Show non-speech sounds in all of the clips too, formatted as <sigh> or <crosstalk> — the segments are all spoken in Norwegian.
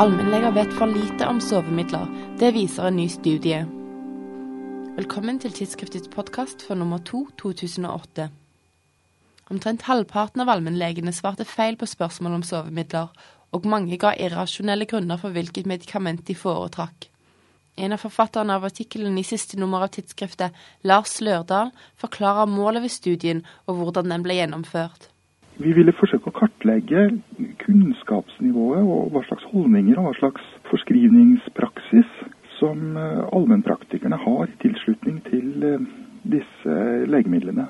Allmennleger vet for lite om sovemidler. Det viser en ny studie. Velkommen til tidsskriftets podkast for nummer to 2008. Omtrent halvparten av allmennlegene svarte feil på spørsmål om sovemidler, og mange ga irrasjonelle grunner for hvilket medikament de foretrakk. En av forfatterne av artikkelen i siste nummer av tidsskriftet, Lars Lørdal, forklarer målet ved studien og hvordan den ble gjennomført. Vi ville forsøke å kartlegge kunnskapsnivået og hva slags holdninger og hva slags forskrivningspraksis som eh, allmennpraktikerne har i tilslutning til eh, disse legemidlene.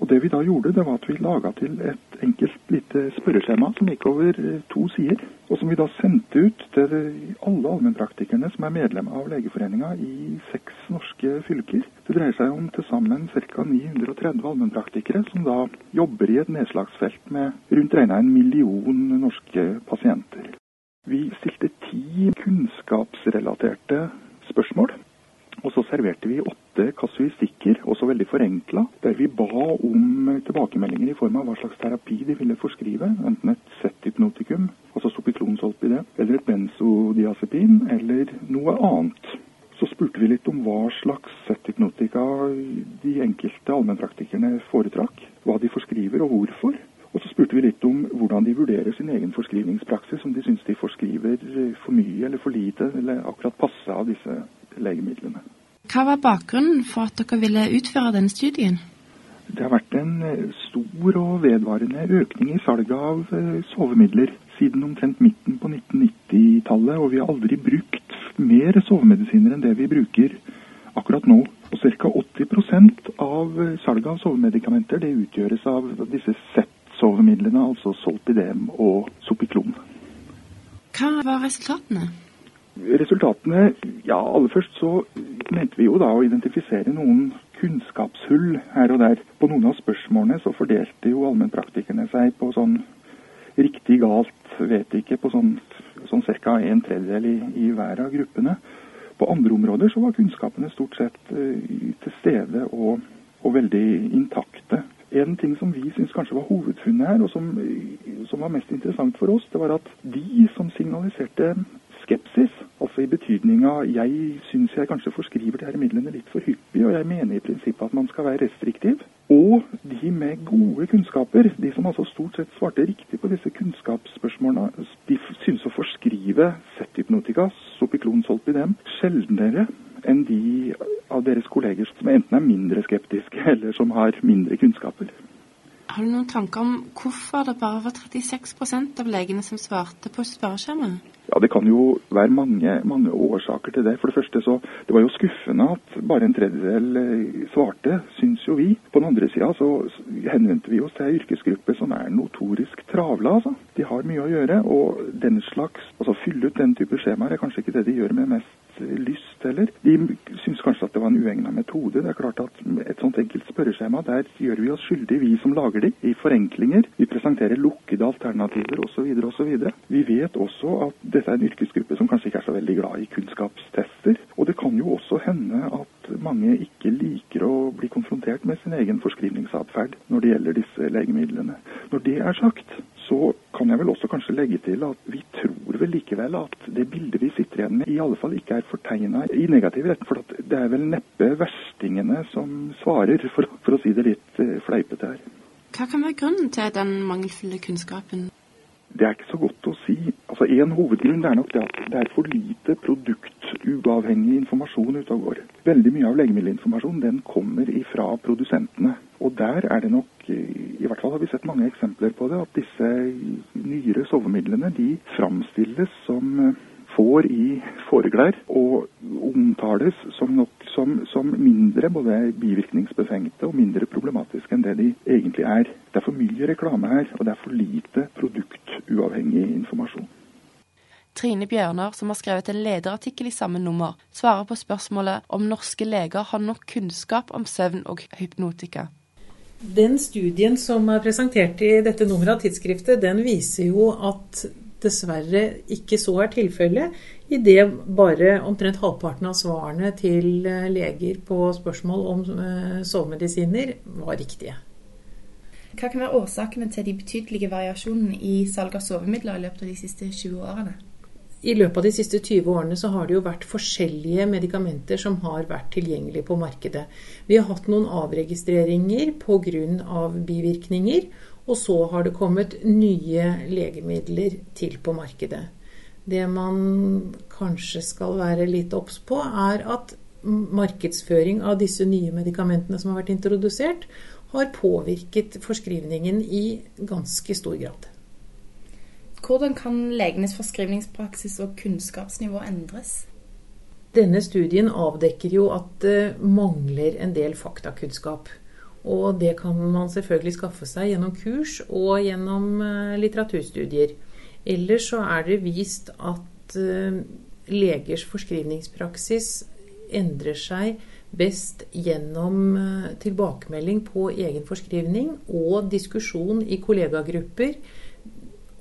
Og Det vi da gjorde, det var at vi laga til et enkelt lite spørreskjema som gikk over eh, to sider. Og som vi da sendte ut til alle allmennpraktikerne som er medlem av Legeforeninga i seks norske fylker. Det dreier seg om til sammen ca. 930 allmennpraktikere som da jobber i et nedslagsfelt med rundt regna en million norske pasienter. Vi stilte ti kunnskapsrelaterte spørsmål. Og så serverte vi åtte kasuistikker, også veldig forenkla, der vi ba om tilbakemeldinger i form av hva slags terapi de ville forskrive. Enten et Z-hypnotikum, altså sopiklonsolpide, eller et benzodiazepin, eller noe annet. Så spurte vi litt om hva slags Z-hypnotika de enkelte allmennpraktikerne foretrakk, hva de forskriver og hvorfor. Og så spurte vi litt om hvordan de vurderer sin egen forskrivningspraksis, om de syns de forskriver for mye eller for lite, eller akkurat passe av disse legemidlene. Hva var bakgrunnen for at dere ville utføre denne studien? Det har vært en eh, stor og vedvarende økning i salget av eh, sovemidler siden omtrent midten på 1990-tallet, og vi har aldri brukt mer sovemedisiner enn det vi bruker akkurat nå. Og Ca. 80% av eh, salget av sovemedikamenter det utgjøres av disse Z-sovemidlene, altså Solpidem og Sopiklon. Hva var resultatene? Resultatene Ja, aller først så mente vi jo da å identifisere noen kunnskapshull her og der. På noen av spørsmålene så fordelte jo allmennpraktikerne seg på sånn riktig galt, vet ikke, på sånn, sånn ca. en tredjedel i, i hver av gruppene. På andre områder så var kunnskapene stort sett uh, til stede og, og, veldig intakte. En ting som vi syns kanskje var hovedfunnet her, og som, som var mest interessant for oss, det var at de som signaliserte skepsis. Altså i betydninga jeg syns jeg kanskje forskriver de her midlene litt for hyppig, og jeg mener i prinsippet at man skal være restriktiv. Og de med gode kunnskaper, de som altså stort sett svarte riktig på disse kunnskapsspørsmålene, de synes å forskrive Z-hypnotika, sopiklon solpidem, sjeldnere enn de av deres kolleger som enten er mindre skeptiske <laughs> eller som har mindre kunnskaper. Har du noen tanker om hvorfor det bare var 36% av legene som svarte på spørreskjemaet? Ja, Det kan jo være mange, mange, årsaker til det. For det første så Det var jo skuffende at bare en tredjedel eh, svarte, syns jo vi. På den andre sida så henvendte vi oss til ei yrkesgruppe som er notorisk travle. altså. De har mye å gjøre. Og den slags Altså fylle ut den type skjemaer er kanskje ikke det de gjør med mest lyst heller. De syns kanskje at det var en uegna metode. Det er klart at et sånt enkelt spørreskjema, der gjør vi oss skyldige, vi som lager de, i forenklinger. Vi presenterer lukkede alternativer osv. osv. Vi vet også at dette er en yrkesgruppe som kanskje ikke er så veldig glad i kunnskapstester. Og det kan jo også hende at mange ikke liker å bli konfrontert med sin egen forskrivningsatferd når det gjelder disse legemidlene. Når det er sagt, så kan jeg vel også kanskje legge til at vi likevel at det bildet vi sitter igjen med, i alle fall ikke er fortegna i negativ retning. For det er vel neppe verstingene som svarer, for, for å si det litt eh, fleipete her. Hva kan være grunnen til den mangelfulle kunnskapen? Det er ikke så godt å si. Altså En hovedgrunn er nok det at det er for lite produktuavhengig informasjon ute og går. Veldig mye av legemiddelinformasjonen den kommer ifra produsentene. Og der er det nok, i hvert fall har vi sett mange eksempler på det, at disse nyere sovemidlene de framstilles som får i foregler og omtales som, nok, som, som mindre både bivirkningsbefengte og mindre problematiske enn det de egentlig er. Det er for mye reklame her, og det er for lite produktuavhengig informasjon. Trine Bjørnar, som har skrevet en lederartikkel i samme nummer, svarer på spørsmålet om norske leger har nok kunnskap om søvn og hypnotika. Den studien som er presentert i dette nummeret av tidsskriftet, den viser jo at dessverre ikke så er tilfellet, idet bare omtrent halvparten av svarene til eh, leger på spørsmål om eh, sovemedisiner var riktige. Hva kan være årsakene til de betydelige variasjonene i salg av sovemidler i løpet av de siste 20 årene? I løpet av de siste 20 årene så har det jo vært forskjellige medikamenter som har vært tilgjengelige på markedet. Vi har hatt noen avregistreringer pga. Av bivirkninger, og så har det kommet nye legemidler til på markedet. Det man kanskje skal være litt obs på, er at markedsføring av disse nye medikamentene som har vært introdusert, har påvirket forskrivningen i ganske stor grad. Hvordan kan legenes forskrivningspraksis og kunnskapsnivå endres? Denne studien avdekker jo at det mangler en del faktakunnskap. Og det kan man selvfølgelig skaffe seg gjennom kurs og gjennom eh, litteraturstudier. Ellers så er det vist at eh, legers forskrivningspraksis endrer seg best gjennom eh, tilbakemelding på egen forskrivning og diskusjon i kollegagrupper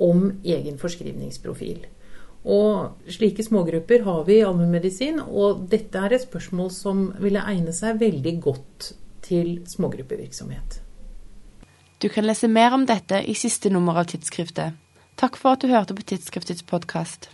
om egen forskrivningsprofil. Og slike smågrupper har vi i allmennmedisin, og dette er et spørsmål som ville egne seg veldig godt til smågruppevirksomhet. Du kan lese mer om dette i siste nummer av tidsskriftet. Takk for at du hørte på Tidsskriftets podkast.